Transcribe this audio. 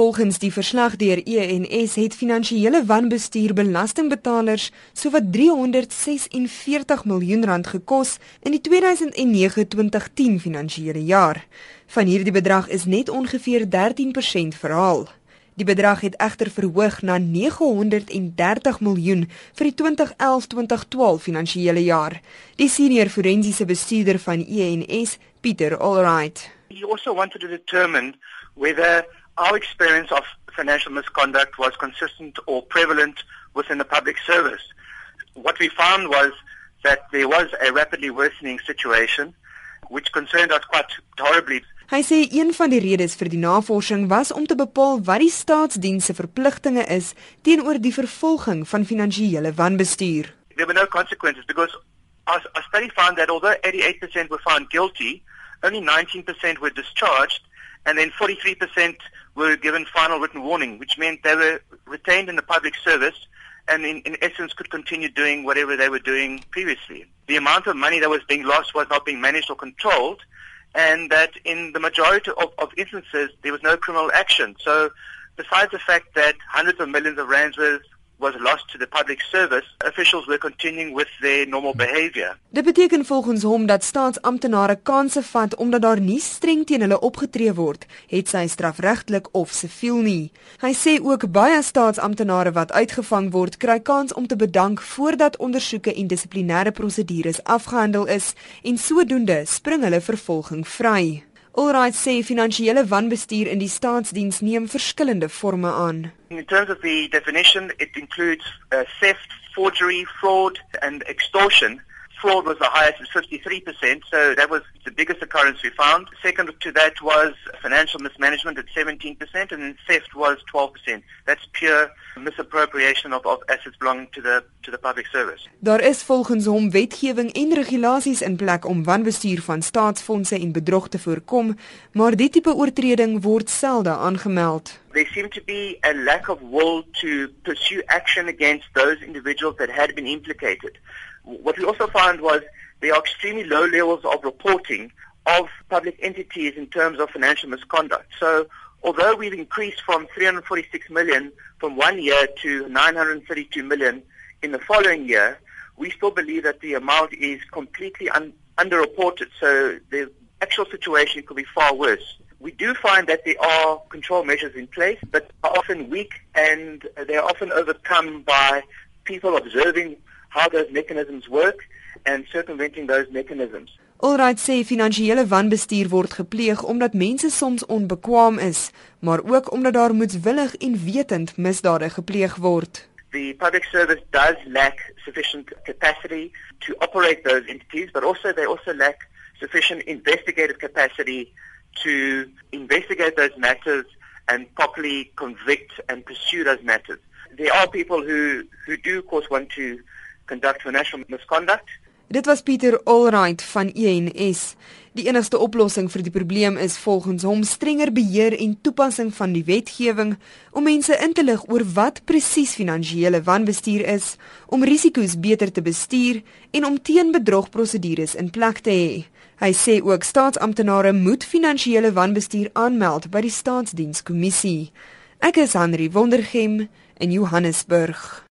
Volgens die verslag deur ENS het finansiële wanbestuur belastingbetalers sowat 346 miljoen rand gekos in die 2009-2010 finansiële jaar. Van hierdie bedrag is net ongeveer 13% verhaal. Die bedrag het egter verhoog na 930 miljoen vir die 2011-2012 finansiële jaar. Die senior forensiese bestuurder van ENS, Pieter Allright. He also wanted to determine whether our experience of financial misconduct was consistent or prevalent within the public service. What we found was that there was a rapidly worsening situation which concerned us quite horribly. Hy sê een van die redes vir die navorsing was om te bepaal wat die staatsdiens se verpligtinge is teenoor die vervolging van finansiële wanbestuur. There were no consequences because our, our study found that although 88% were found guilty, only 19% were discharged and then 43% were given final written warning, which meant they were retained in the public service and in, in essence could continue doing whatever they were doing previously. The amount of money that was being lost was not being managed or controlled and that in the majority of, of instances there was no criminal action. So besides the fact that hundreds of millions of rands worth was lost to the public service, officials were continuing with their normal behavior. Dit beteken volgens hom dat staatsamptenare kansse vat omdat daar nie streng teen hulle opgetree word, het sy strafregtelik of siviel nie. Hy sê ook baie staatsamptenare wat uitgevang word, kry kans om te bedank voordat ondersoeke en dissiplinêre prosedures afgehandel is en sodoende spring hulle vervolging vry. Alright sê finansiële wanbestuur in die staatsdiens neem verskillende forme aan. In terms of the definition, it includes uh, theft, forgery, fraud and extortion. Fraud was the highest at 53%, so that was biggest occurrence we found. Second to that was financial mismanagement at 17%, and then theft was 12%. That's pure misappropriation of, of assets belonging to the to the public service. Daar is volgens hom wetgewing en regulasies in plek om wanbestuur van staatsfondse en bedrog te voorkom, maar die tipe oortreding word selde aangemeld. There seemed to be a lack of will to pursue action against those individuals that had been implicated. What we also found was there are extremely low levels of reporting of public entities in terms of financial misconduct. So although we've increased from 346 million from one year to 932 million in the following year, we still believe that the amount is completely un- underreported. So the actual situation could be far worse. We do find that there are control measures in place, but are often weak and they are often overcome by people observing how those mechanisms work and circumventing those mechanisms. Alright sê finansiële wanbestuur word gepleeg omdat mense soms onbekwaam is, maar ook omdat daar moetswillig en wetend misdade gepleeg word. The public service does lack sufficient capacity to operate those entities, but also they also lack sufficient investigative capacity to investigate those matters and properly convict and pursue those matters. There are people who who do of course want to conduct financial misconduct Dit was Pieter Allright van ENS. Die enigste oplossing vir die probleem is volgens hom strenger beheer en toepassing van die wetgewing om mense in te lig oor wat presies finansiële wanbestuur is, om risiko's beter te bestuur en om teenbedrogprosedures in plek te hê. Hy sê ook staatsamptenare moet finansiële wanbestuur aanmeld by die staatsdienskommissie. Ek is Henri Wondergem in Johannesburg.